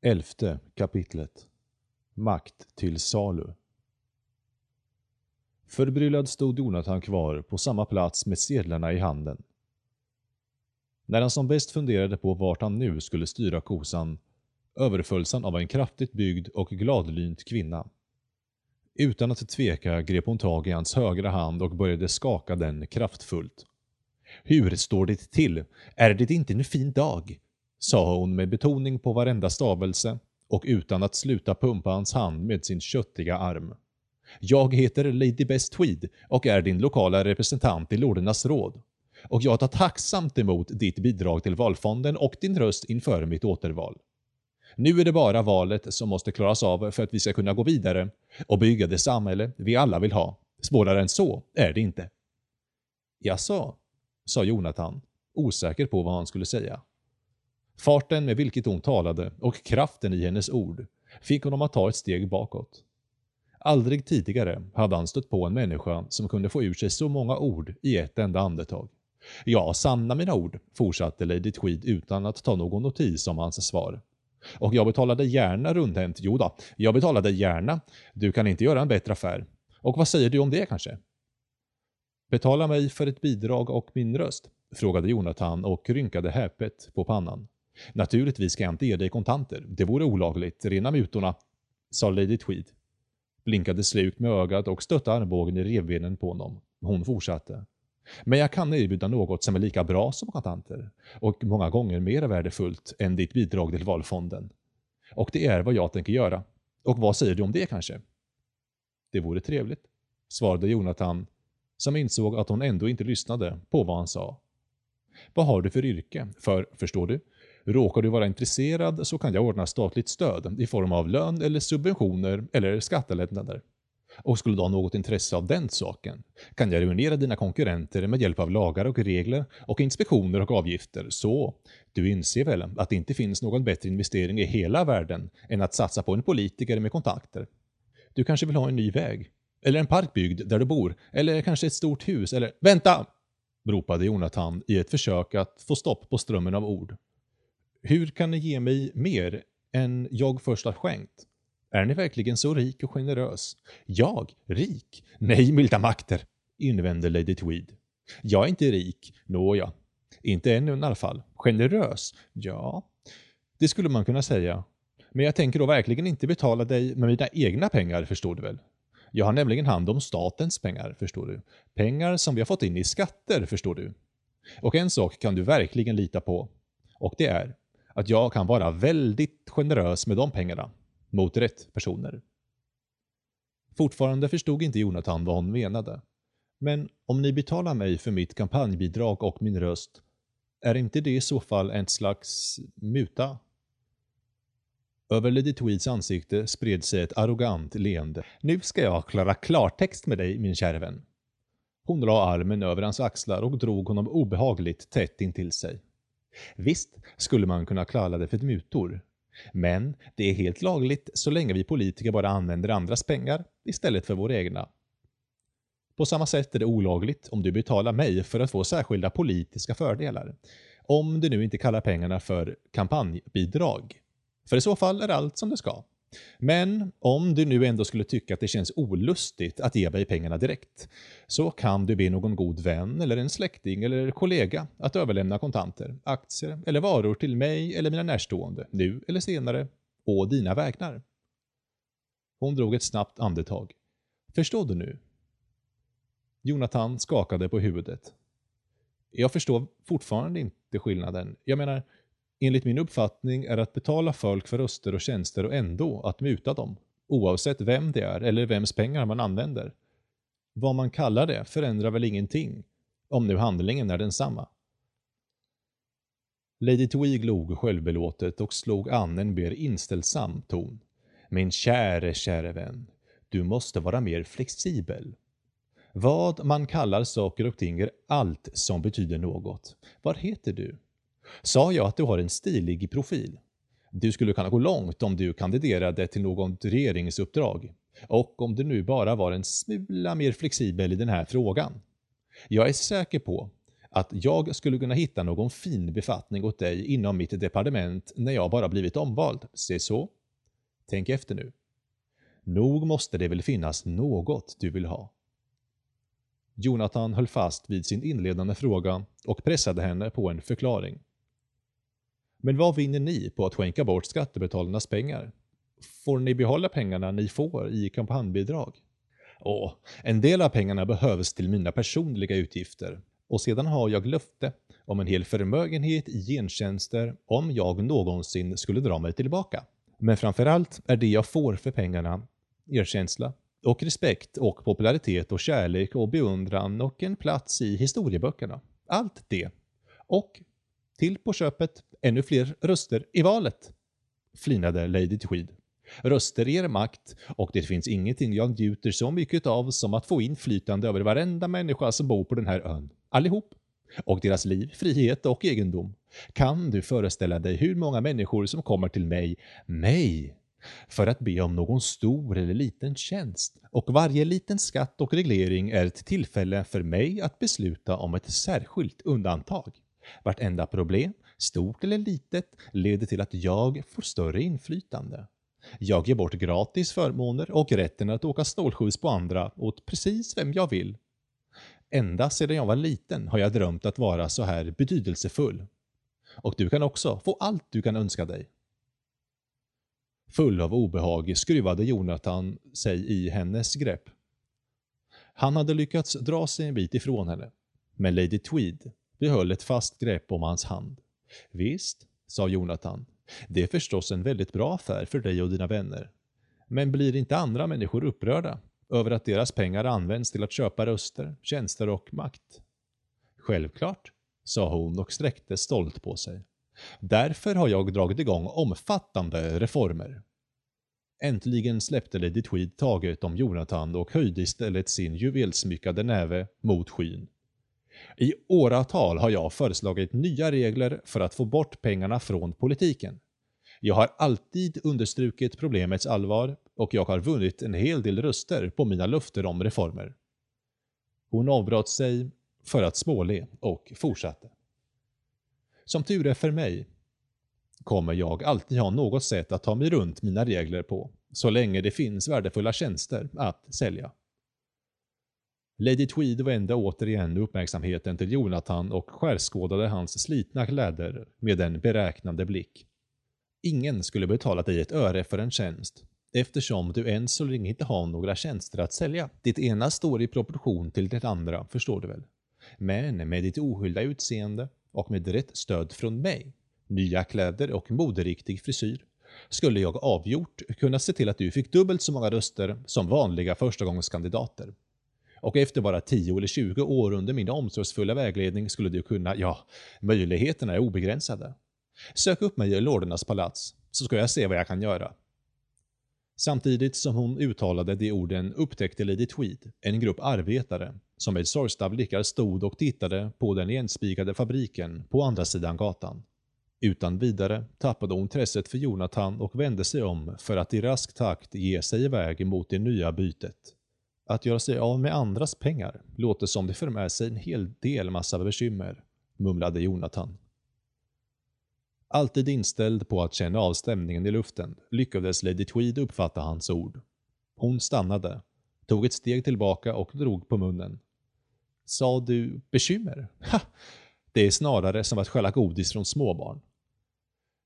Elfte kapitlet Makt till salu Förbryllad stod Jonathan kvar på samma plats med sedlarna i handen. När han som bäst funderade på vart han nu skulle styra kosan överfölls han av en kraftigt byggd och gladlynt kvinna. Utan att tveka grep hon tag i hans högra hand och började skaka den kraftfullt. Hur står det till? Är det inte en fin dag? Sa hon med betoning på varenda stavelse och utan att sluta pumpa hans hand med sin köttiga arm. Jag heter Lady Best Tweed och är din lokala representant i Lordernas råd. Och jag tar tacksamt emot ditt bidrag till valfonden och din röst inför mitt återval. Nu är det bara valet som måste klaras av för att vi ska kunna gå vidare och bygga det samhälle vi alla vill ha. Svårare än så är det inte. Jaså, sa Jonathan, osäker på vad han skulle säga. Farten med vilket hon talade och kraften i hennes ord fick honom att ta ett steg bakåt. Aldrig tidigare hade han stött på en människa som kunde få ur sig så många ord i ett enda andetag. Ja, sanna mina ord, fortsatte Lady Tweed utan att ta någon notis om hans svar. Och jag betalade gärna rundhänt, jo då, jag betalade gärna. Du kan inte göra en bättre affär. Och vad säger du om det kanske? Betala mig för ett bidrag och min röst? frågade Jonathan och rynkade häpet på pannan. Naturligtvis ska jag inte ge dig kontanter. Det vore olagligt. Rena mutorna, sa Lady Tweed. Blinkade slukt med ögat och stötte armbågen i revbenen på honom. Hon fortsatte. Men jag kan erbjuda något som är lika bra som kontanter och många gånger mer värdefullt än ditt bidrag till valfonden. Och det är vad jag tänker göra. Och vad säger du om det kanske? Det vore trevligt, svarade Jonathan, som insåg att hon ändå inte lyssnade på vad han sa. Vad har du för yrke? För, förstår du, Råkar du vara intresserad så kan jag ordna statligt stöd i form av lön eller subventioner eller skattelättnader. Och skulle du ha något intresse av den saken kan jag ruinera dina konkurrenter med hjälp av lagar och regler och inspektioner och avgifter. Så, du inser väl att det inte finns någon bättre investering i hela världen än att satsa på en politiker med kontakter. Du kanske vill ha en ny väg? Eller en park byggd där du bor? Eller kanske ett stort hus? Eller... Vänta! ropade Jonathan i ett försök att få stopp på strömmen av ord. Hur kan ni ge mig mer än jag först har skänkt? Är ni verkligen så rik och generös? Jag? Rik? Nej, milda makter, invände Lady Tweed. Jag är inte rik, nåja. Inte ännu i alla fall. Generös? Ja, det skulle man kunna säga. Men jag tänker då verkligen inte betala dig med mina egna pengar, förstår du väl? Jag har nämligen hand om statens pengar, förstår du. Pengar som vi har fått in i skatter, förstår du. Och en sak kan du verkligen lita på. Och det är att jag kan vara väldigt generös med de pengarna mot rätt personer. Fortfarande förstod inte Jonathan vad hon menade. Men om ni betalar mig för mitt kampanjbidrag och min röst, är inte det i så fall en slags muta? Över Lady Tweeds ansikte spred sig ett arrogant leende. Nu ska jag klara klartext med dig, min kära vän. Hon la armen över hans axlar och drog honom obehagligt tätt intill sig. Visst skulle man kunna kalla det för mutor. Men det är helt lagligt så länge vi politiker bara använder andras pengar istället för våra egna. På samma sätt är det olagligt om du betalar mig för att få särskilda politiska fördelar. Om du nu inte kallar pengarna för kampanjbidrag. För i så fall är allt som det ska. Men om du nu ändå skulle tycka att det känns olustigt att ge mig pengarna direkt, så kan du be någon god vän eller en släkting eller kollega att överlämna kontanter, aktier eller varor till mig eller mina närstående, nu eller senare, å dina vägnar. Hon drog ett snabbt andetag. Förstår du nu? Jonathan skakade på huvudet. Jag förstår fortfarande inte skillnaden. Jag menar, enligt min uppfattning är att betala folk för röster och tjänster och ändå att muta dem, oavsett vem det är eller vems pengar man använder. Vad man kallar det förändrar väl ingenting, om nu handlingen är densamma. Lady Twig log självbelåtet och slog an en mer inställsam ton. Min käre, käre vän, du måste vara mer flexibel. Vad man kallar saker och ting är allt som betyder något. Vad heter du? Sa jag att du har en stilig profil? Du skulle kunna gå långt om du kandiderade till något regeringsuppdrag. Och om du nu bara var en smula mer flexibel i den här frågan. Jag är säker på att jag skulle kunna hitta någon fin befattning åt dig inom mitt departement när jag bara blivit omvald. Se så? Tänk efter nu. Nog måste det väl finnas något du vill ha? Jonathan höll fast vid sin inledande fråga och pressade henne på en förklaring. Men vad vinner ni på att skänka bort skattebetalarnas pengar? Får ni behålla pengarna ni får i kampanjbidrag? Åh, en del av pengarna behövs till mina personliga utgifter och sedan har jag löfte om en hel förmögenhet i gentjänster om jag någonsin skulle dra mig tillbaka. Men framförallt är det jag får för pengarna erkänsla och respekt och popularitet och kärlek och beundran och en plats i historieböckerna. Allt det. Och till på köpet ännu fler röster i valet. Flinade Lady Tweed. Röster ger makt och det finns ingenting jag njuter så mycket av som att få inflytande över varenda människa som bor på den här ön. Allihop. Och deras liv, frihet och egendom. Kan du föreställa dig hur många människor som kommer till mig, mig, för att be om någon stor eller liten tjänst och varje liten skatt och reglering är ett tillfälle för mig att besluta om ett särskilt undantag. Vartenda problem, stort eller litet, leder till att jag får större inflytande. Jag ger bort gratis förmåner och rätten att åka snålskjuts på andra åt precis vem jag vill. Ända sedan jag var liten har jag drömt att vara så här betydelsefull. Och du kan också få allt du kan önska dig. Full av obehag skruvade Jonathan sig i hennes grepp. Han hade lyckats dra sig en bit ifrån henne, men Lady Tweed vi höll ett fast grepp om hans hand. Visst, sa Jonathan, det är förstås en väldigt bra affär för dig och dina vänner. Men blir inte andra människor upprörda över att deras pengar används till att köpa röster, tjänster och makt? Självklart, sa hon och sträckte stolt på sig. Därför har jag dragit igång omfattande reformer. Äntligen släppte Lady Tweed taget om Jonathan och höjde istället sin juvelsmyckade näve mot skyn. I åratal har jag föreslagit nya regler för att få bort pengarna från politiken. Jag har alltid understrukit problemets allvar och jag har vunnit en hel del röster på mina löften om reformer. Hon avbröt sig för att småle och fortsatte. Som tur är för mig kommer jag alltid ha något sätt att ta mig runt mina regler på, så länge det finns värdefulla tjänster att sälja. Lady Tweed vände återigen uppmärksamheten till Jonathan och skärskådade hans slitna kläder med en beräknande blick. Ingen skulle betala dig ett öre för en tjänst, eftersom du än så länge inte har några tjänster att sälja. Ditt ena står i proportion till det andra, förstår du väl? Men med ditt ohyllda utseende och med rätt stöd från mig, nya kläder och moderiktig frisyr, skulle jag avgjort kunna se till att du fick dubbelt så många röster som vanliga förstagångskandidater. Och efter bara 10 eller 20 år under min omsorgsfulla vägledning skulle du kunna, ja, möjligheterna är obegränsade. Sök upp mig i Lordernas palats, så ska jag se vad jag kan göra. Samtidigt som hon uttalade de orden upptäckte Lady Tweed en grupp arbetare som med sorgsna blickar stod och tittade på den igenspikade fabriken på andra sidan gatan. Utan vidare tappade hon intresset för Jonathan och vände sig om för att i rask takt ge sig iväg mot det nya bytet. Att göra sig av med andras pengar låter som det för med sig en hel del massa bekymmer, mumlade Jonathan. Alltid inställd på att känna av stämningen i luften lyckades Lady Tweed uppfatta hans ord. Hon stannade, tog ett steg tillbaka och drog på munnen. Sa du bekymmer? Ha! Det är snarare som att stjäla godis från småbarn.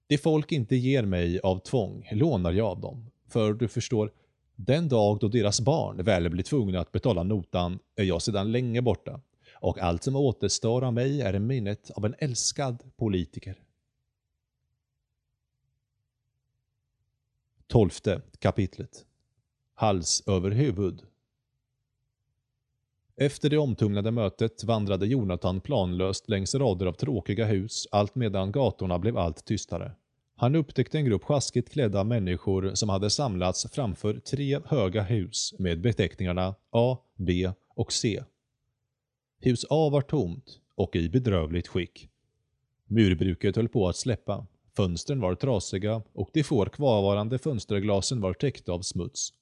Det folk inte ger mig av tvång lånar jag av dem. För du förstår, den dag då deras barn väl blir tvungna att betala notan är jag sedan länge borta. Och allt som återstår av mig är minnet av en älskad politiker. Tolfte kapitlet Hals över huvud Efter det omtumlade mötet vandrade Jonathan planlöst längs rader av tråkiga hus allt medan gatorna blev allt tystare. Han upptäckte en grupp sjaskigt klädda människor som hade samlats framför tre höga hus med beteckningarna A, B och C. Hus A var tomt och i bedrövligt skick. Murbruket höll på att släppa Fönstren var trasiga och de få kvarvarande fönsterglasen var täckta av smuts.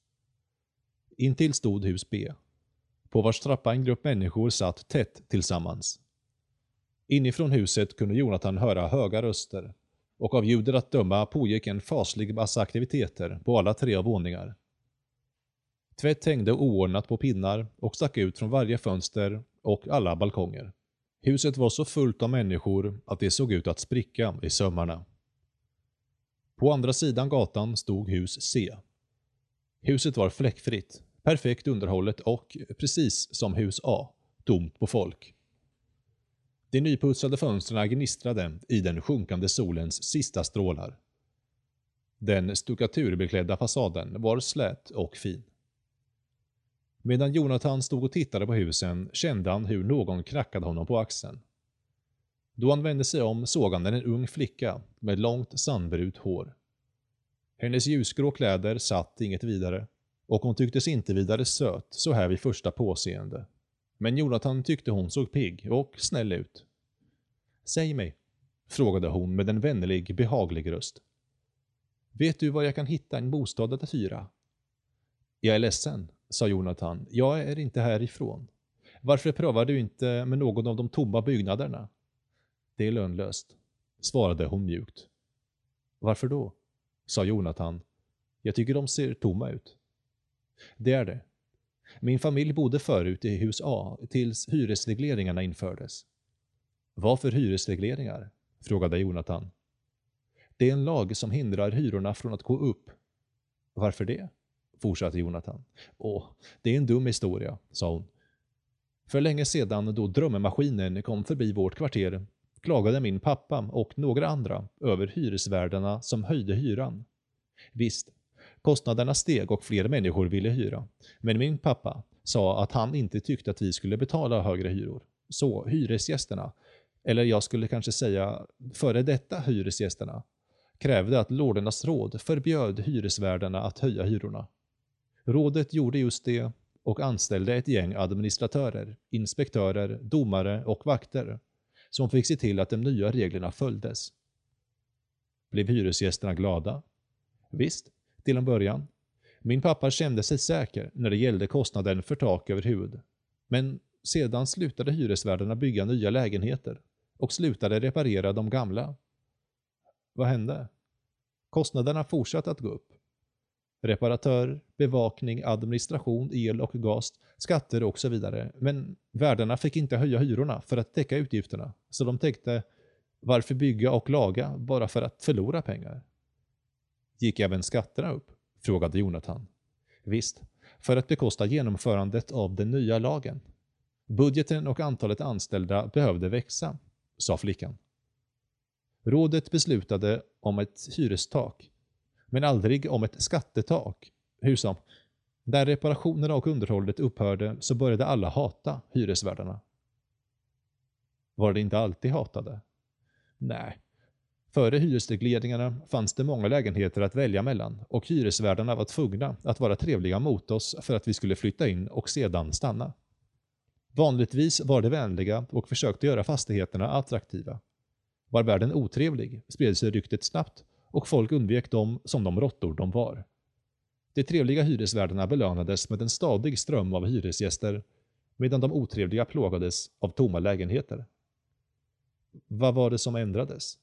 Intill stod hus B, på vars trappa en grupp människor satt tätt tillsammans. Inifrån huset kunde Jonathan höra höga röster och av ljudet att döma pågick en faslig massa aktiviteter på alla tre våningar. Tvätt hängde oordnat på pinnar och stack ut från varje fönster och alla balkonger. Huset var så fullt av människor att det såg ut att spricka i sömmarna. På andra sidan gatan stod hus C. Huset var fläckfritt, perfekt underhållet och, precis som hus A, tomt på folk. De nyputsade fönstren gnistrade i den sjunkande solens sista strålar. Den stuckaturbeklädda fasaden var slät och fin. Medan Jonathan stod och tittade på husen kände han hur någon knackade honom på axeln. Då han vände sig om såg han en ung flicka med långt sandbrunt hår. Hennes ljusgrå kläder satt inget vidare och hon tycktes inte vidare söt så här vid första påseende. Men Jonathan tyckte hon såg pigg och snäll ut. Säg mig, frågade hon med en vänlig, behaglig röst. Vet du var jag kan hitta en bostad att hyra? Jag är ledsen, sa Jonathan. Jag är inte härifrån. Varför prövar du inte med någon av de tomma byggnaderna? Det är lönlöst, svarade hon mjukt. Varför då? sa Jonathan. Jag tycker de ser tomma ut. Det är det. Min familj bodde förut i hus A tills hyresregleringarna infördes. Vad för hyresregleringar? frågade Jonathan. Det är en lag som hindrar hyrorna från att gå upp. Varför det? fortsatte Jonathan. Åh, det är en dum historia, sa hon. För länge sedan då drömmaskinen kom förbi vårt kvarter klagade min pappa och några andra över hyresvärdarna som höjde hyran. Visst, kostnaderna steg och fler människor ville hyra, men min pappa sa att han inte tyckte att vi skulle betala högre hyror. Så hyresgästerna, eller jag skulle kanske säga före detta hyresgästerna, krävde att lordernas råd förbjöd hyresvärdarna att höja hyrorna. Rådet gjorde just det och anställde ett gäng administratörer, inspektörer, domare och vakter som fick se till att de nya reglerna följdes. Blev hyresgästerna glada? Visst, till en början. Min pappa kände sig säker när det gällde kostnaden för tak över huvud. Men sedan slutade hyresvärdarna bygga nya lägenheter och slutade reparera de gamla. Vad hände? Kostnaderna fortsatte att gå upp. Reparatör, bevakning, administration, el och gas, skatter och så vidare. Men värdarna fick inte höja hyrorna för att täcka utgifterna. Så de tänkte, varför bygga och laga bara för att förlora pengar? Gick även skatterna upp? frågade Jonathan. Visst, för att bekosta genomförandet av den nya lagen. Budgeten och antalet anställda behövde växa, sa flickan. Rådet beslutade om ett hyrestak, men aldrig om ett skattetak. Hur som, när reparationerna och underhållet upphörde så började alla hata hyresvärdarna. Var det inte alltid hatade? Nej. Före hyresregleringarna fanns det många lägenheter att välja mellan och hyresvärdarna var tvungna att vara trevliga mot oss för att vi skulle flytta in och sedan stanna. Vanligtvis var de vänliga och försökte göra fastigheterna attraktiva. Var värden otrevlig spred sig ryktet snabbt och folk undvek dem som de råttor de var. De trevliga hyresvärdarna belönades med en stadig ström av hyresgäster medan de otrevliga plågades av tomma lägenheter. Vad var det som ändrades?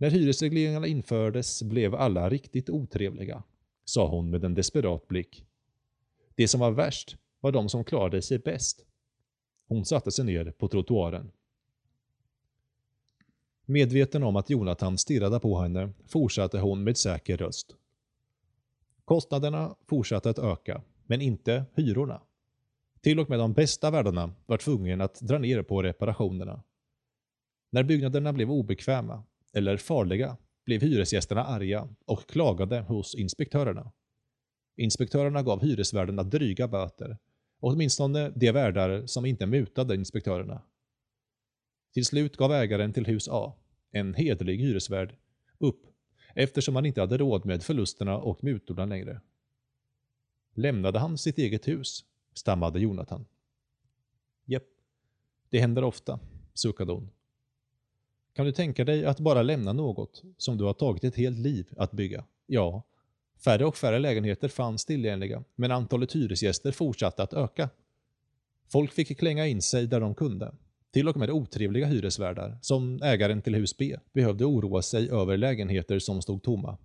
När hyresregleringarna infördes blev alla riktigt otrevliga, sa hon med en desperat blick. Det som var värst var de som klarade sig bäst. Hon satte sig ner på trottoaren. Medveten om att Jonathan stirrade på henne fortsatte hon med säker röst. Kostnaderna fortsatte att öka, men inte hyrorna. Till och med de bästa värdarna var tvungna att dra ner på reparationerna. När byggnaderna blev obekväma, eller farliga, blev hyresgästerna arga och klagade hos inspektörerna. Inspektörerna gav hyresvärdarna dryga böter, åtminstone de värdar som inte mutade inspektörerna. Till slut gav ägaren till hus A, en hederlig hyresvärd, upp eftersom han inte hade råd med förlusterna och mutorna längre. Lämnade han sitt eget hus? stammade Jonathan. Jepp, det händer ofta, suckade hon. Kan du tänka dig att bara lämna något som du har tagit ett helt liv att bygga? Ja, färre och färre lägenheter fanns tillgängliga, men antalet hyresgäster fortsatte att öka. Folk fick klänga in sig där de kunde. Till och med otrevliga hyresvärdar, som ägaren till hus B, behövde oroa sig över lägenheter som stod tomma.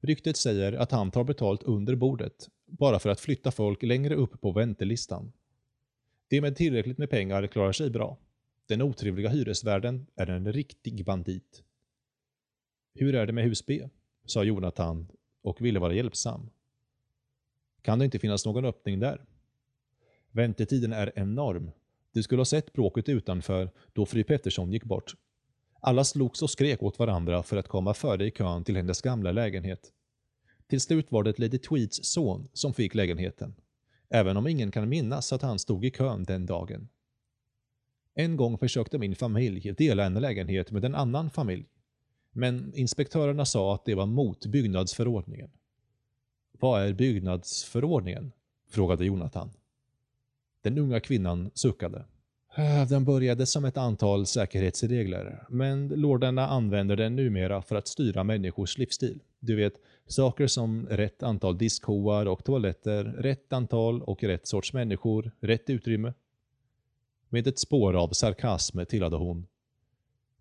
Ryktet säger att han tar betalt under bordet, bara för att flytta folk längre upp på väntelistan. De med tillräckligt med pengar klarar sig bra. Den otrevliga hyresvärden är en riktig bandit. Hur är det med hus B? sa Jonathan och ville vara hjälpsam. Kan det inte finnas någon öppning där? Väntetiden är enorm. Du skulle ha sett bråket utanför då fru Pettersson gick bort. Alla slogs och skrek åt varandra för att komma före i kön till hennes gamla lägenhet. Till slut var det Lady Tweeds son som fick lägenheten, även om ingen kan minnas att han stod i kön den dagen. En gång försökte min familj dela en lägenhet med en annan familj, men inspektörerna sa att det var mot byggnadsförordningen. Vad är byggnadsförordningen? frågade Jonathan. Den unga kvinnan suckade. Äh, den började som ett antal säkerhetsregler, men lordarna använder den numera för att styra människors livsstil. Du vet, saker som rätt antal diskhoar och toaletter, rätt antal och rätt sorts människor, rätt utrymme. Med ett spår av sarkasm tillade hon.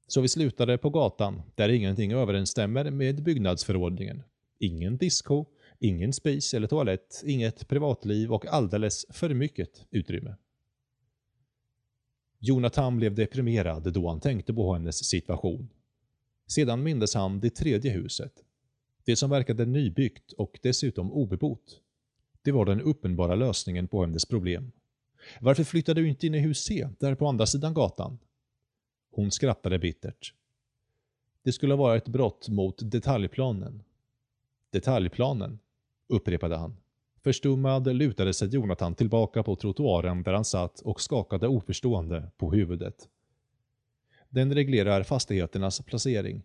Så vi slutade på gatan, där ingenting överensstämmer med byggnadsförordningen. Ingen disco, ingen spis eller toalett, inget privatliv och alldeles för mycket utrymme. Jonathan blev deprimerad då han tänkte på hennes situation. Sedan mindes han det tredje huset. Det som verkade nybyggt och dessutom obebott. Det var den uppenbara lösningen på hennes problem. Varför flyttade du inte in i hus C, där på andra sidan gatan? Hon skrattade bittert. Det skulle vara ett brott mot detaljplanen. Detaljplanen, upprepade han. Förstummad lutade sig Jonathan tillbaka på trottoaren där han satt och skakade oförstående på huvudet. Den reglerar fastigheternas placering.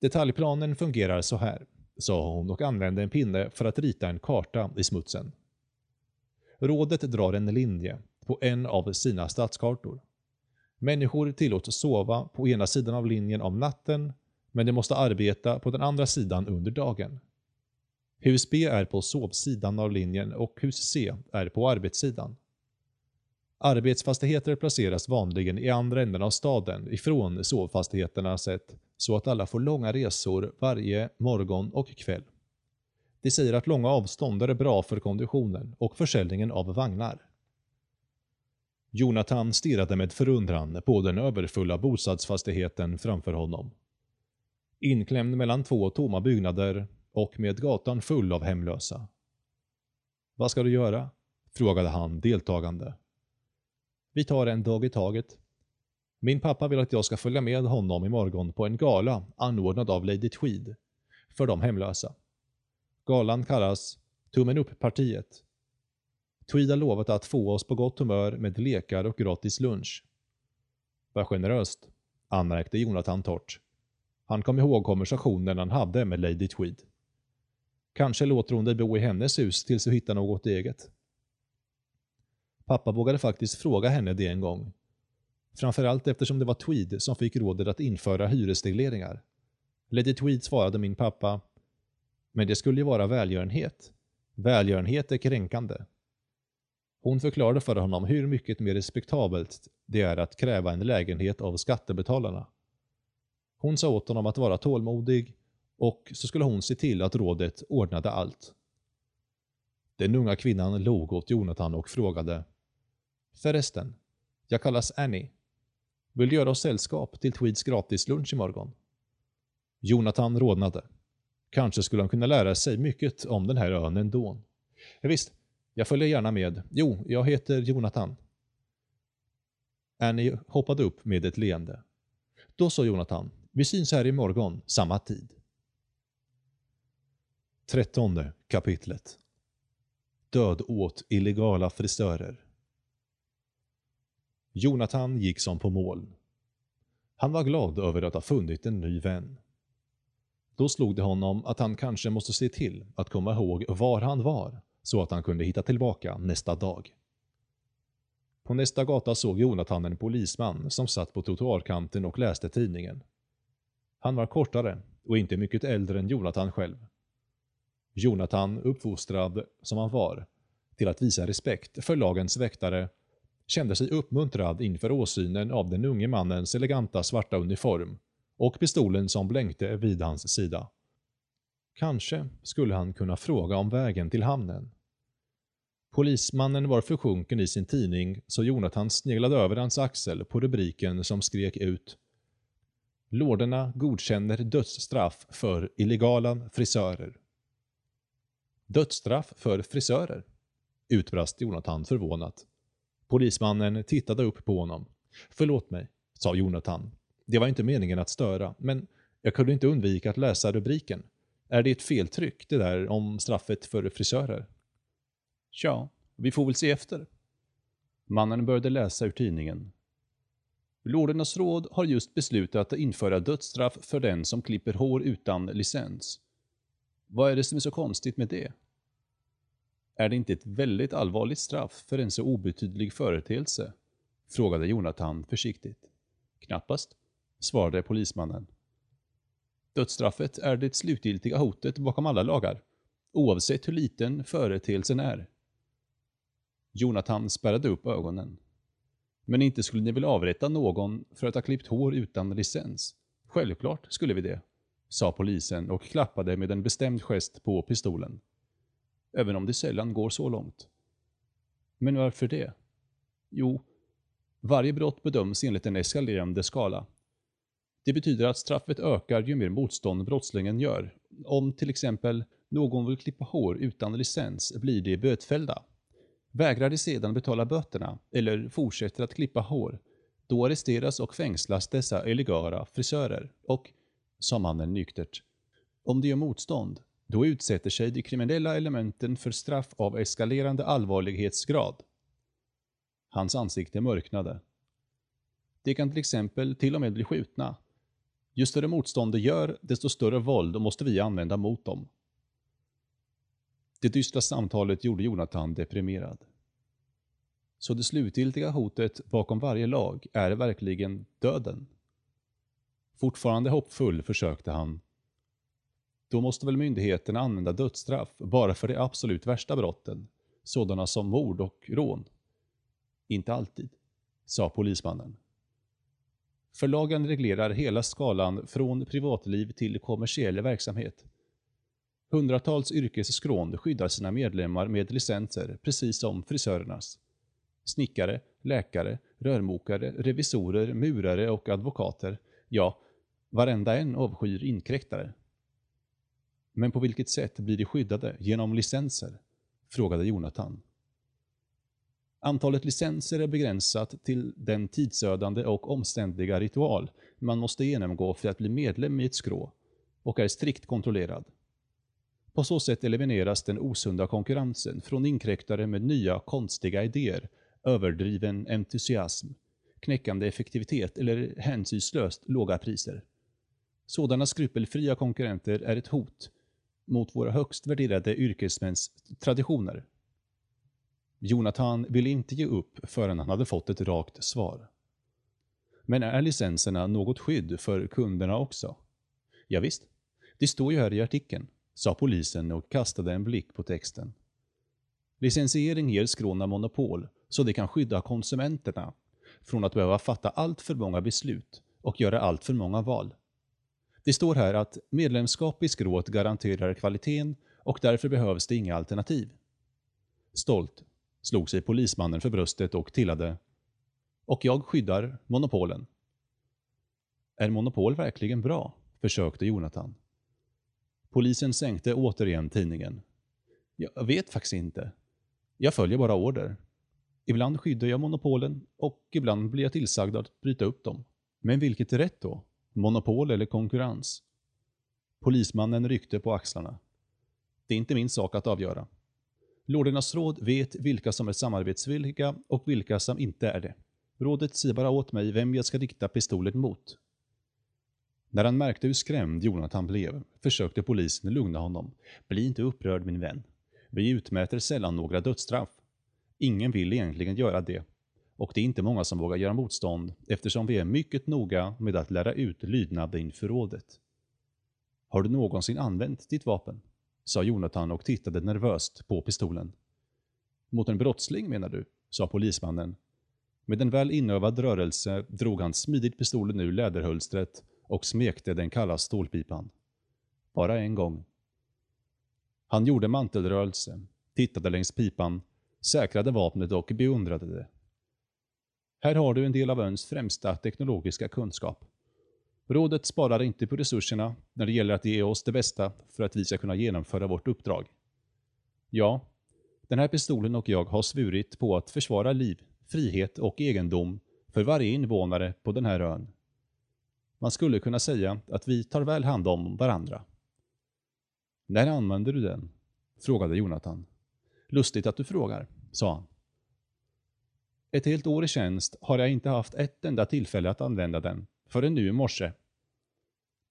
Detaljplanen fungerar så här, sa hon och använde en pinne för att rita en karta i smutsen. Rådet drar en linje på en av sina stadskartor. Människor tillåts sova på ena sidan av linjen om natten, men de måste arbeta på den andra sidan under dagen. Hus B är på sovsidan av linjen och hus C är på arbetssidan. Arbetsfastigheter placeras vanligen i andra änden av staden ifrån sovfastigheterna sett så att alla får långa resor varje morgon och kväll. De säger att långa avstånd är bra för konditionen och försäljningen av vagnar. Jonathan stirrade med förundran på den överfulla bostadsfastigheten framför honom. Inklämd mellan två tomma byggnader och med gatan full av hemlösa. Vad ska du göra? frågade han deltagande. Vi tar en dag i taget. Min pappa vill att jag ska följa med honom imorgon på en gala anordnad av Lady Tweed för de hemlösa. Galan kallas Tummen upp-partiet. Tweed har lovat att få oss på gott humör med lekar och gratis lunch. Vad generöst, anmärkte Jonathan torrt. Han kom ihåg konversationen han hade med Lady Tweed. Kanske låter hon dig bo i hennes hus tills du hittar något eget. Pappa vågade faktiskt fråga henne det en gång. Framförallt eftersom det var Tweed som fick rådet att införa hyresregleringar. Lady Tweed svarade min pappa, men det skulle ju vara välgörenhet. Välgörenhet är kränkande. Hon förklarade för honom hur mycket mer respektabelt det är att kräva en lägenhet av skattebetalarna. Hon sa åt honom att vara tålmodig och så skulle hon se till att rådet ordnade allt. Den unga kvinnan log åt Jonathan och frågade Förresten, jag kallas Annie. Vill du göra oss sällskap till Tweeds gratislunch imorgon? Jonathan rodnade. Kanske skulle han kunna lära sig mycket om den här ön ändå. Visst, jag följer gärna med. Jo, jag heter Jonathan. Annie hoppade upp med ett leende. Då sa Jonathan, vi syns här imorgon, samma tid. Trettonde kapitlet Död åt illegala frisörer Jonathan gick som på mål. Han var glad över att ha funnit en ny vän. Då slog det honom att han kanske måste se till att komma ihåg var han var så att han kunde hitta tillbaka nästa dag. På nästa gata såg Jonathan en polisman som satt på trottoarkanten och läste tidningen. Han var kortare och inte mycket äldre än Jonathan själv. Jonathan, uppfostrad som han var, till att visa respekt för lagens väktare, kände sig uppmuntrad inför åsynen av den unge mannens eleganta svarta uniform och pistolen som blänkte vid hans sida. Kanske skulle han kunna fråga om vägen till hamnen. Polismannen var försjunken i sin tidning så Jonathan sneglade över hans axel på rubriken som skrek ut Lorderna godkänner dödsstraff för illegala frisörer. Dödsstraff för frisörer? utbrast Jonathan förvånat. Polismannen tittade upp på honom. Förlåt mig, sa Jonathan. Det var inte meningen att störa, men jag kunde inte undvika att läsa rubriken. Är det ett feltryck, det där om straffet för frisörer? Tja, vi får väl se efter. Mannen började läsa ur tidningen. Lordernas råd har just beslutat att införa dödsstraff för den som klipper hår utan licens. Vad är det som är så konstigt med det? Är det inte ett väldigt allvarligt straff för en så obetydlig företeelse? Frågade Jonathan försiktigt. Knappast, svarade polismannen. Dödsstraffet är det slutgiltiga hotet bakom alla lagar, oavsett hur liten företeelsen är. Jonathan spärrade upp ögonen. Men inte skulle ni väl avrätta någon för att ha klippt hår utan licens? Självklart skulle vi det, sa polisen och klappade med en bestämd gest på pistolen. Även om det sällan går så långt. Men varför det? Jo, varje brott bedöms enligt en eskalerande skala. Det betyder att straffet ökar ju mer motstånd brottslingen gör. Om till exempel någon vill klippa hår utan licens blir de bötfällda. Vägrar de sedan betala böterna eller fortsätter att klippa hår, då arresteras och fängslas dessa illegala frisörer och, sa mannen nyktert, om de gör motstånd, då utsätter sig de kriminella elementen för straff av eskalerande allvarlighetsgrad. Hans ansikte mörknade. De kan till exempel till och med bli skjutna. Ju större motstånd de gör, desto större våld måste vi använda mot dem. Det dystra samtalet gjorde Jonathan deprimerad. Så det slutgiltiga hotet bakom varje lag är verkligen döden? Fortfarande hoppfull försökte han. Då måste väl myndigheterna använda dödsstraff bara för de absolut värsta brotten, sådana som mord och rån? Inte alltid, sa polismannen. Förlagen reglerar hela skalan från privatliv till kommersiell verksamhet. Hundratals yrkesskrån skyddar sina medlemmar med licenser, precis som frisörernas. Snickare, läkare, rörmokare, revisorer, murare och advokater, ja, varenda en avskyr inkräktare. Men på vilket sätt blir de skyddade genom licenser? frågade Jonathan. Antalet licenser är begränsat till den tidsödande och omständliga ritual man måste genomgå för att bli medlem i ett skrå och är strikt kontrollerad. På så sätt elimineras den osunda konkurrensen från inkräktare med nya konstiga idéer, överdriven entusiasm, knäckande effektivitet eller hänsynslöst låga priser. Sådana skrupelfria konkurrenter är ett hot mot våra högst värderade yrkesmäns traditioner. Jonathan ville inte ge upp förrän han hade fått ett rakt svar. Men är licenserna något skydd för kunderna också? Ja, visst. det står ju här i artikeln sa polisen och kastade en blick på texten. Licensiering ger skråna monopol, så det kan skydda konsumenterna från att behöva fatta allt för många beslut och göra allt för många val. Det står här att medlemskap i skrået garanterar kvaliteten och därför behövs det inga alternativ. Stolt slog sig polismannen för bröstet och tillade Och jag skyddar monopolen. Är monopol verkligen bra? försökte Jonathan. Polisen sänkte återigen tidningen. Jag vet faktiskt inte. Jag följer bara order. Ibland skyddar jag monopolen och ibland blir jag tillsagd att bryta upp dem. Men vilket är rätt då? Monopol eller konkurrens? Polismannen ryckte på axlarna. Det är inte min sak att avgöra. Lordernas råd vet vilka som är samarbetsvilliga och vilka som inte är det. Rådet säger bara åt mig vem jag ska rikta pistolen mot. När han märkte hur skrämd Jonathan blev försökte polisen lugna honom. Bli inte upprörd min vän. Vi utmäter sällan några dödsstraff. Ingen vill egentligen göra det. Och det är inte många som vågar göra motstånd eftersom vi är mycket noga med att lära ut lydnad inför rådet. Har du någonsin använt ditt vapen? Sa Jonathan och tittade nervöst på pistolen. Mot en brottsling menar du? sa polismannen. Med en väl inövad rörelse drog han smidigt pistolen ur läderhölstret och smekte den kalla stålpipan. Bara en gång. Han gjorde mantelrörelse, tittade längs pipan, säkrade vapnet och beundrade det. Här har du en del av öns främsta teknologiska kunskap. Rådet sparar inte på resurserna när det gäller att ge oss det bästa för att vi ska kunna genomföra vårt uppdrag. Ja, den här pistolen och jag har svurit på att försvara liv, frihet och egendom för varje invånare på den här ön. Man skulle kunna säga att vi tar väl hand om varandra. När använder du den? frågade Jonathan. Lustigt att du frågar, sa han. Ett helt år i tjänst har jag inte haft ett enda tillfälle att använda den, förrän nu i morse.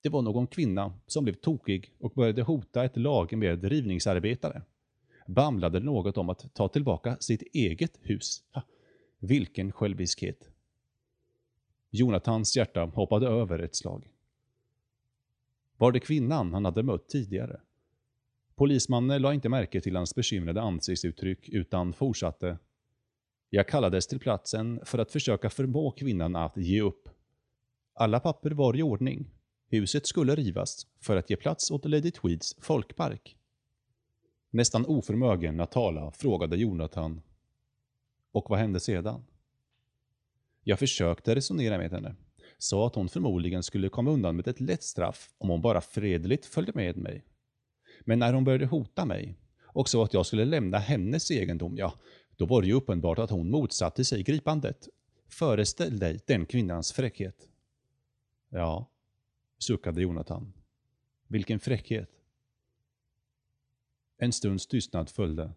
Det var någon kvinna som blev tokig och började hota ett lag med rivningsarbetare. Bamlade något om att ta tillbaka sitt eget hus. Ha, vilken själviskhet. Jonathans hjärta hoppade över ett slag. Var det kvinnan han hade mött tidigare? Polismannen la inte märke till hans bekymrade ansiktsuttryck utan fortsatte. Jag kallades till platsen för att försöka förmå kvinnan att ge upp. Alla papper var i ordning. Huset skulle rivas för att ge plats åt Lady Tweeds folkpark. Nästan oförmögen att tala frågade Jonathan. Och vad hände sedan? Jag försökte resonera med henne. Sa att hon förmodligen skulle komma undan med ett lätt straff om hon bara fredligt följde med mig. Men när hon började hota mig och sa att jag skulle lämna hennes egendom, ja, då var det ju uppenbart att hon motsatte sig gripandet. Föreställ dig den kvinnans fräckhet. Ja, suckade Jonathan. Vilken fräckhet. En stunds tystnad följde.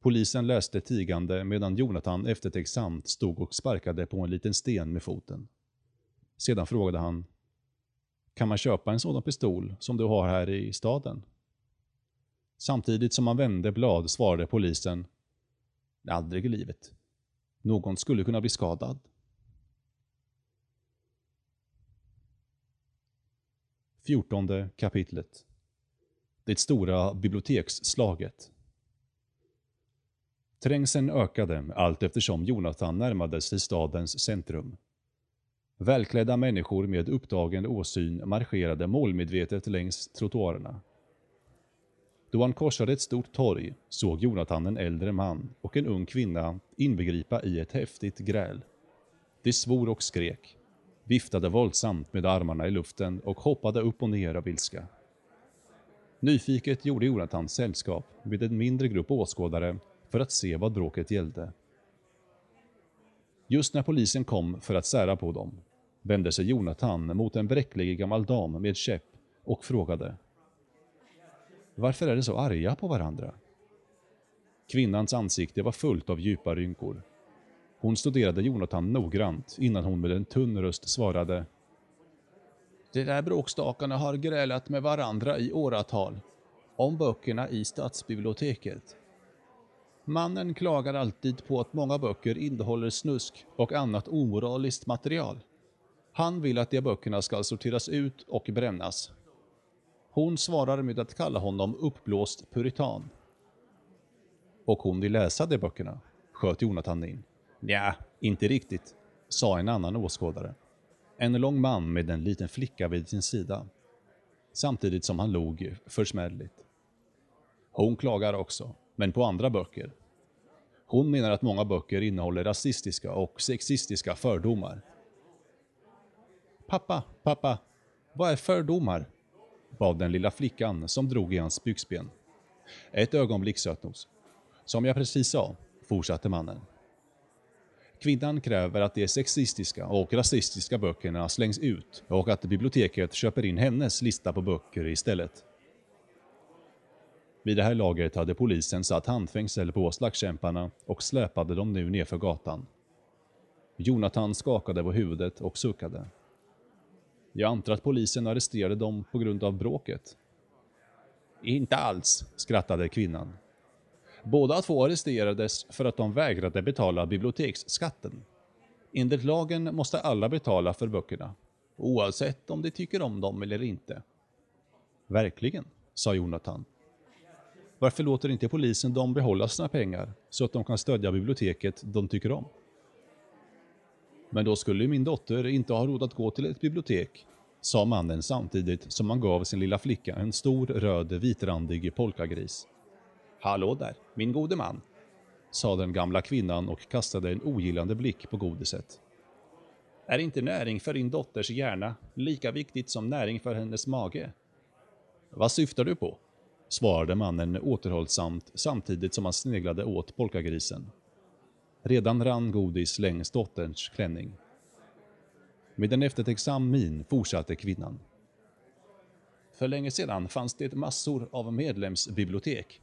Polisen läste tigande medan Jonathan eftertänksamt stod och sparkade på en liten sten med foten. Sedan frågade han Kan man köpa en sådan pistol som du har här i staden? Samtidigt som han vände blad svarade polisen Aldrig i livet. Någon skulle kunna bli skadad. Fjortonde kapitlet Det stora biblioteksslaget Trängseln ökade allt eftersom Jonathan närmade sig stadens centrum. Välklädda människor med upptagen åsyn marscherade målmedvetet längs trottoarerna. Då han korsade ett stort torg såg Jonathan en äldre man och en ung kvinna inbegripa i ett häftigt gräl. De svor och skrek, viftade våldsamt med armarna i luften och hoppade upp och ner av ilska. Nyfiket gjorde Jonathan sällskap med en mindre grupp åskådare för att se vad bråket gällde. Just när polisen kom för att sära på dem vände sig Jonathan mot en bräcklig gammal dam med käpp och frågade Varför är de så arga på varandra? Kvinnans ansikte var fullt av djupa rynkor. Hon studerade Jonathan noggrant innan hon med en tunn röst svarade De där bråkstakarna har grälat med varandra i åratal. Om böckerna i stadsbiblioteket. Mannen klagar alltid på att många böcker innehåller snusk och annat omoraliskt material. Han vill att de böckerna ska sorteras ut och brännas. Hon svarar med att kalla honom uppblåst puritan. Och hon vill läsa de böckerna, sköt Jonathan in. Ja, inte riktigt, sa en annan åskådare. En lång man med en liten flicka vid sin sida. Samtidigt som han log försmädligt. Hon klagar också, men på andra böcker. Hon menar att många böcker innehåller rasistiska och sexistiska fördomar. Pappa, pappa, vad är fördomar? bad den lilla flickan som drog i hans byxben. Ett ögonblick sötnos. Som jag precis sa, fortsatte mannen. Kvinnan kräver att de sexistiska och rasistiska böckerna slängs ut och att biblioteket köper in hennes lista på böcker istället. Vid det här laget hade polisen satt handfängsel på slagskämparna och släpade dem nu nerför gatan. Jonathan skakade på huvudet och suckade. Jag antar att polisen arresterade dem på grund av bråket. Inte alls, skrattade kvinnan. Båda två arresterades för att de vägrade betala biblioteksskatten. Enligt lagen måste alla betala för böckerna, oavsett om de tycker om dem eller inte. Verkligen, sa Jonathan. Varför låter inte polisen dem behålla sina pengar så att de kan stödja biblioteket de tycker om? Men då skulle min dotter inte ha råd att gå till ett bibliotek, sa mannen samtidigt som han gav sin lilla flicka en stor röd vitrandig polkagris. Hallå där, min gode man, sa den gamla kvinnan och kastade en ogillande blick på godiset. Är inte näring för din dotters hjärna lika viktigt som näring för hennes mage? Vad syftar du på? svarade mannen återhållsamt samtidigt som han sneglade åt polkagrisen. Redan rann godis längs dotterns klänning. Med en eftertänksam min fortsatte kvinnan. För länge sedan fanns det massor av medlemsbibliotek.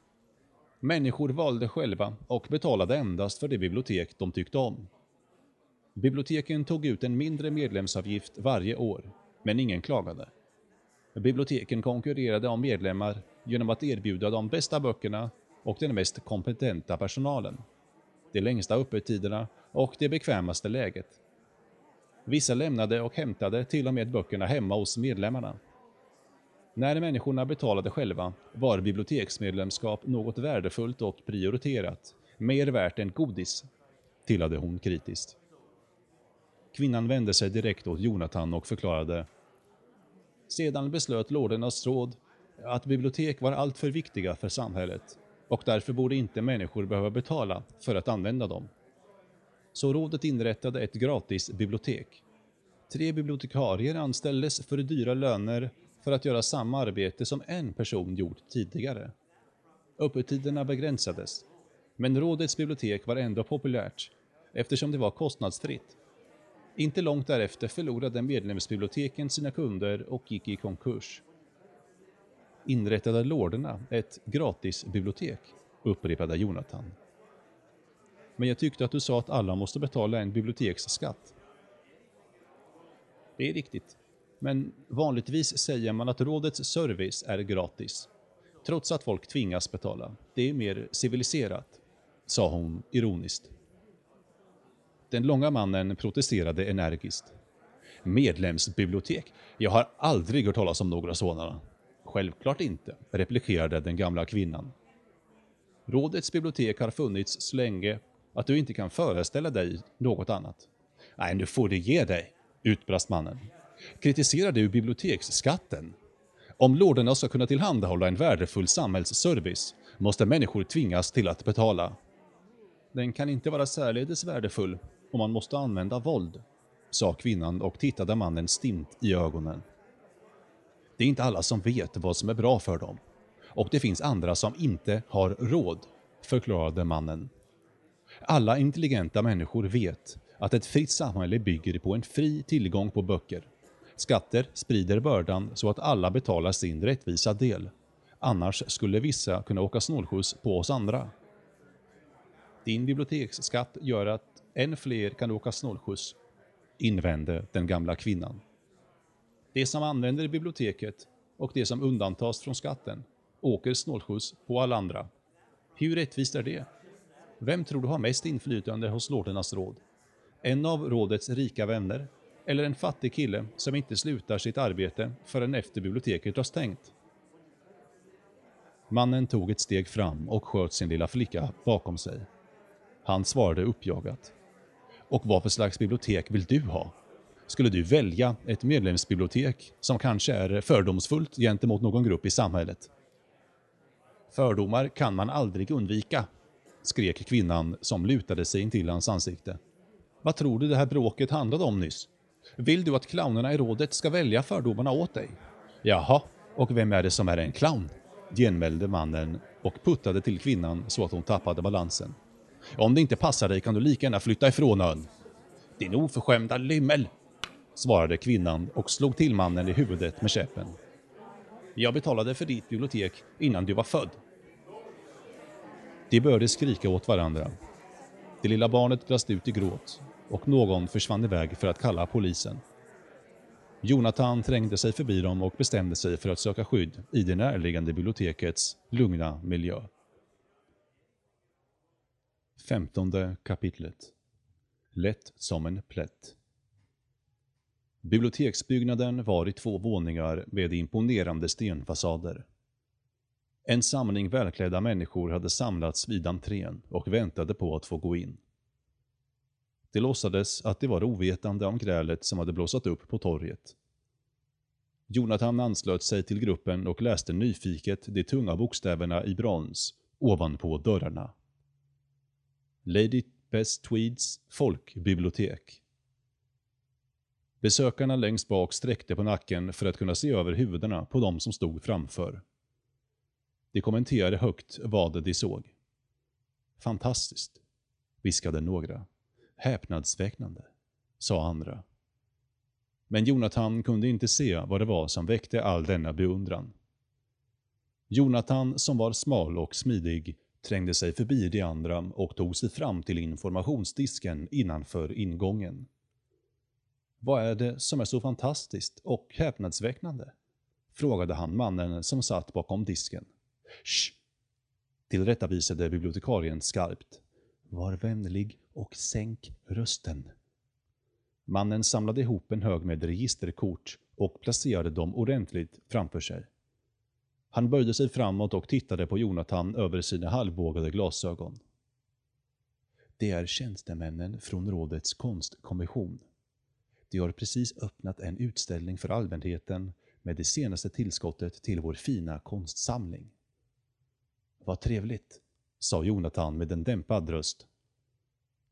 Människor valde själva och betalade endast för det bibliotek de tyckte om. Biblioteken tog ut en mindre medlemsavgift varje år, men ingen klagade. Biblioteken konkurrerade om medlemmar genom att erbjuda de bästa böckerna och den mest kompetenta personalen, de längsta öppettiderna och det bekvämaste läget. Vissa lämnade och hämtade till och med böckerna hemma hos medlemmarna. När människorna betalade själva var biblioteksmedlemskap något värdefullt och prioriterat, mer värt än godis, tillade hon kritiskt. Kvinnan vände sig direkt åt Jonathan och förklarade sedan beslöt lordernas råd att bibliotek var alltför viktiga för samhället och därför borde inte människor behöva betala för att använda dem. Så rådet inrättade ett gratis bibliotek. Tre bibliotekarier anställdes för dyra löner för att göra samma arbete som en person gjort tidigare. Öppettiderna begränsades, men rådets bibliotek var ändå populärt eftersom det var kostnadsfritt inte långt därefter förlorade medlemsbiblioteken sina kunder och gick i konkurs. Inrättade lorderna ett gratisbibliotek, upprepade Jonathan. Men jag tyckte att du sa att alla måste betala en biblioteksskatt. Det är riktigt. Men vanligtvis säger man att rådets service är gratis. Trots att folk tvingas betala. Det är mer civiliserat, sa hon ironiskt. Den långa mannen protesterade energiskt. Medlemsbibliotek? Jag har aldrig hört talas om några sådana. Självklart inte, replikerade den gamla kvinnan. Rådets bibliotek har funnits så länge att du inte kan föreställa dig något annat. Nej, nu får du ge dig, utbrast mannen. Kritiserar du biblioteksskatten? Om lorderna ska kunna tillhandahålla en värdefull samhällsservice måste människor tvingas till att betala. Den kan inte vara särledes värdefull om man måste använda våld, sa kvinnan och tittade mannen stint i ögonen. Det är inte alla som vet vad som är bra för dem. Och det finns andra som inte har råd, förklarade mannen. Alla intelligenta människor vet att ett fritt samhälle bygger på en fri tillgång på böcker. Skatter sprider bördan så att alla betalar sin rättvisa del. Annars skulle vissa kunna åka snålskjuts på oss andra. Din biblioteksskatt gör att än fler kan åka snålskjuts, invände den gamla kvinnan. De som använder biblioteket och de som undantas från skatten åker snålskjuts på alla andra. Hur rättvist är det? Vem tror du har mest inflytande hos lordernas råd? En av rådets rika vänner? Eller en fattig kille som inte slutar sitt arbete förrän efter biblioteket har stängt? Mannen tog ett steg fram och sköt sin lilla flicka bakom sig. Han svarade uppjagat. Och vad för slags bibliotek vill du ha? Skulle du välja ett medlemsbibliotek som kanske är fördomsfullt gentemot någon grupp i samhället? Fördomar kan man aldrig undvika, skrek kvinnan som lutade sig in till hans ansikte. Vad tror du det här bråket handlade om nyss? Vill du att clownerna i rådet ska välja fördomarna åt dig? Jaha, och vem är det som är en clown? genmälde mannen och puttade till kvinnan så att hon tappade balansen. Om det inte passar dig kan du lika gärna flytta ifrån ön. Din oförskämda lymmel, svarade kvinnan och slog till mannen i huvudet med käppen. Jag betalade för ditt bibliotek innan du var född. De började skrika åt varandra. Det lilla barnet brast ut i gråt och någon försvann iväg för att kalla polisen. Jonathan trängde sig förbi dem och bestämde sig för att söka skydd i det närliggande bibliotekets lugna miljö. Femtonde kapitlet Lätt som en plätt Biblioteksbyggnaden var i två våningar med imponerande stenfasader. En samling välklädda människor hade samlats vid entrén och väntade på att få gå in. Det låtsades att det var ovetande om grälet som hade blossat upp på torget. Jonathan anslöt sig till gruppen och läste nyfiket de tunga bokstäverna i brons ovanpå dörrarna. Lady Best Tweeds folkbibliotek. Besökarna längst bak sträckte på nacken för att kunna se över huvudena på de som stod framför. De kommenterade högt vad de såg. Fantastiskt, viskade några. Häpnadsväckande, sa andra. Men Jonathan kunde inte se vad det var som väckte all denna beundran. Jonathan, som var smal och smidig, trängde sig förbi de andra och tog sig fram till informationsdisken innanför ingången. Vad är det som är så fantastiskt och häpnadsväckande? Frågade han mannen som satt bakom disken. ”Sch!” Tillrättavisade bibliotekarien skarpt. Var vänlig och sänk rösten. Mannen samlade ihop en hög med registerkort och placerade dem ordentligt framför sig. Han böjde sig framåt och tittade på Jonathan över sina halvbågade glasögon. Det är tjänstemännen från rådets konstkommission. De har precis öppnat en utställning för allmänheten med det senaste tillskottet till vår fina konstsamling. Vad trevligt, sa Jonathan med en dämpad röst.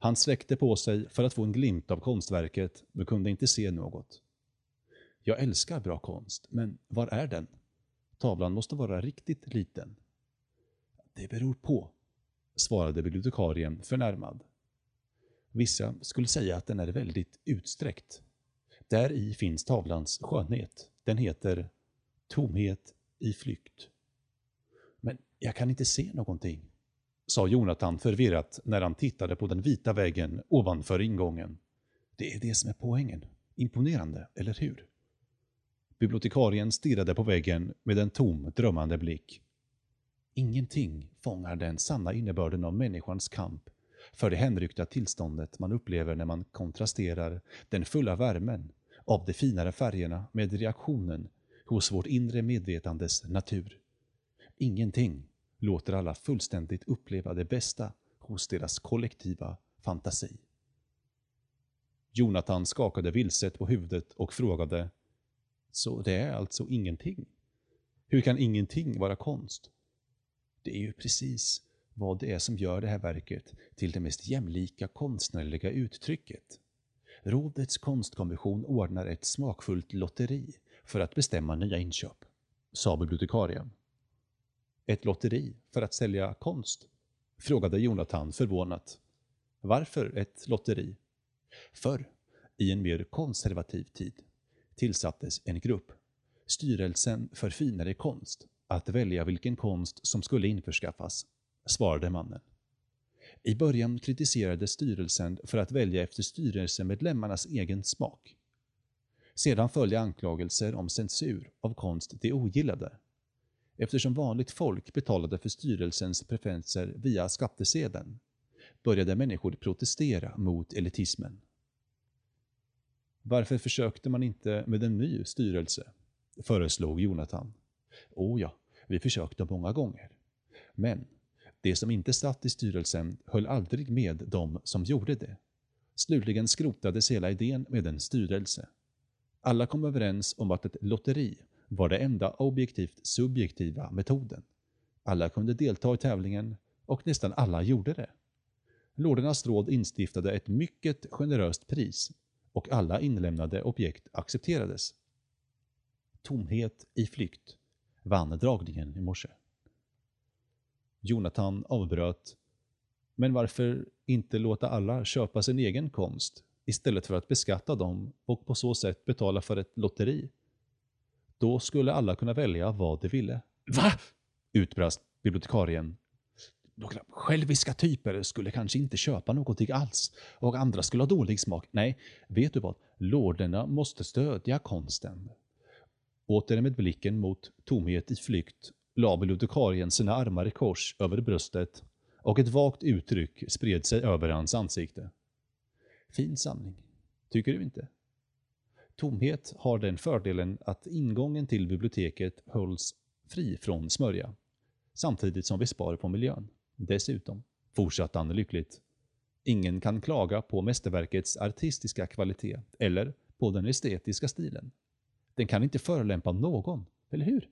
Han sträckte på sig för att få en glimt av konstverket, men kunde inte se något. Jag älskar bra konst, men var är den? Tavlan måste vara riktigt liten. Det beror på, svarade bibliotekarien förnärmad. Vissa skulle säga att den är väldigt utsträckt. Där i finns tavlans skönhet. Den heter Tomhet i flykt. Men jag kan inte se någonting, sa Jonathan förvirrat när han tittade på den vita väggen ovanför ingången. Det är det som är poängen. Imponerande, eller hur? Bibliotekarien stirrade på väggen med en tom, drömmande blick. Ingenting fångar den sanna innebörden av människans kamp för det hänryckta tillståndet man upplever när man kontrasterar den fulla värmen av de finare färgerna med reaktionen hos vårt inre medvetandes natur. Ingenting låter alla fullständigt uppleva det bästa hos deras kollektiva fantasi. Jonathan skakade vilset på huvudet och frågade Så det är alltså ingenting? Hur kan ingenting vara konst? Det är ju precis vad det är som gör det här verket till det mest jämlika konstnärliga uttrycket. Rådets konstkommission ordnar ett smakfullt lotteri för att bestämma nya inköp, sa bibliotekarien. Ett lotteri för att sälja konst? frågade Jonathan förvånat. Varför ett lotteri? Förr, i en mer konservativ tid, tillsattes en grupp, Styrelsen för finare konst, att välja vilken konst som skulle införskaffas, svarade mannen. I början kritiserades styrelsen för att välja efter styrelsemedlemmarnas egen smak. Sedan följde anklagelser om censur av konst de ogillade. Eftersom vanligt folk betalade för styrelsens preferenser via skattesedeln började människor protestera mot elitismen. Varför försökte man inte med en ny styrelse? föreslog Jonathan. O ja, vi försökte många gånger. Men de som inte satt i styrelsen höll aldrig med de som gjorde det. Slutligen skrotades hela idén med en styrelse. Alla kom överens om att ett lotteri var det enda objektivt subjektiva metoden. Alla kunde delta i tävlingen och nästan alla gjorde det. Lordernas råd instiftade ett mycket generöst pris och alla inlämnade objekt accepterades. Tomhet i flykt vann dragningen i morse. Jonathan avbröt. Men varför inte låta alla köpa sin egen konst istället för att beskatta dem och på så sätt betala för ett lotteri? Då skulle alla kunna välja vad de ville. Va? utbrast bibliotekarien. Några själviska typer skulle kanske inte köpa någonting alls och andra skulle ha dålig smak. Nej, vet du vad? Lorderna måste stödja konsten. Åter med blicken mot tomhet i flykt la bibliotekarien sina armar i kors över bröstet och ett vagt uttryck spred sig över hans ansikte. Fin samling, tycker du inte? Tomhet har den fördelen att ingången till biblioteket hålls fri från smörja, samtidigt som vi sparar på miljön. Dessutom, fortsatte han lyckligt, Ingen kan klaga på mästerverkets artistiska kvalitet eller på den estetiska stilen. Den kan inte förolämpa någon, eller hur?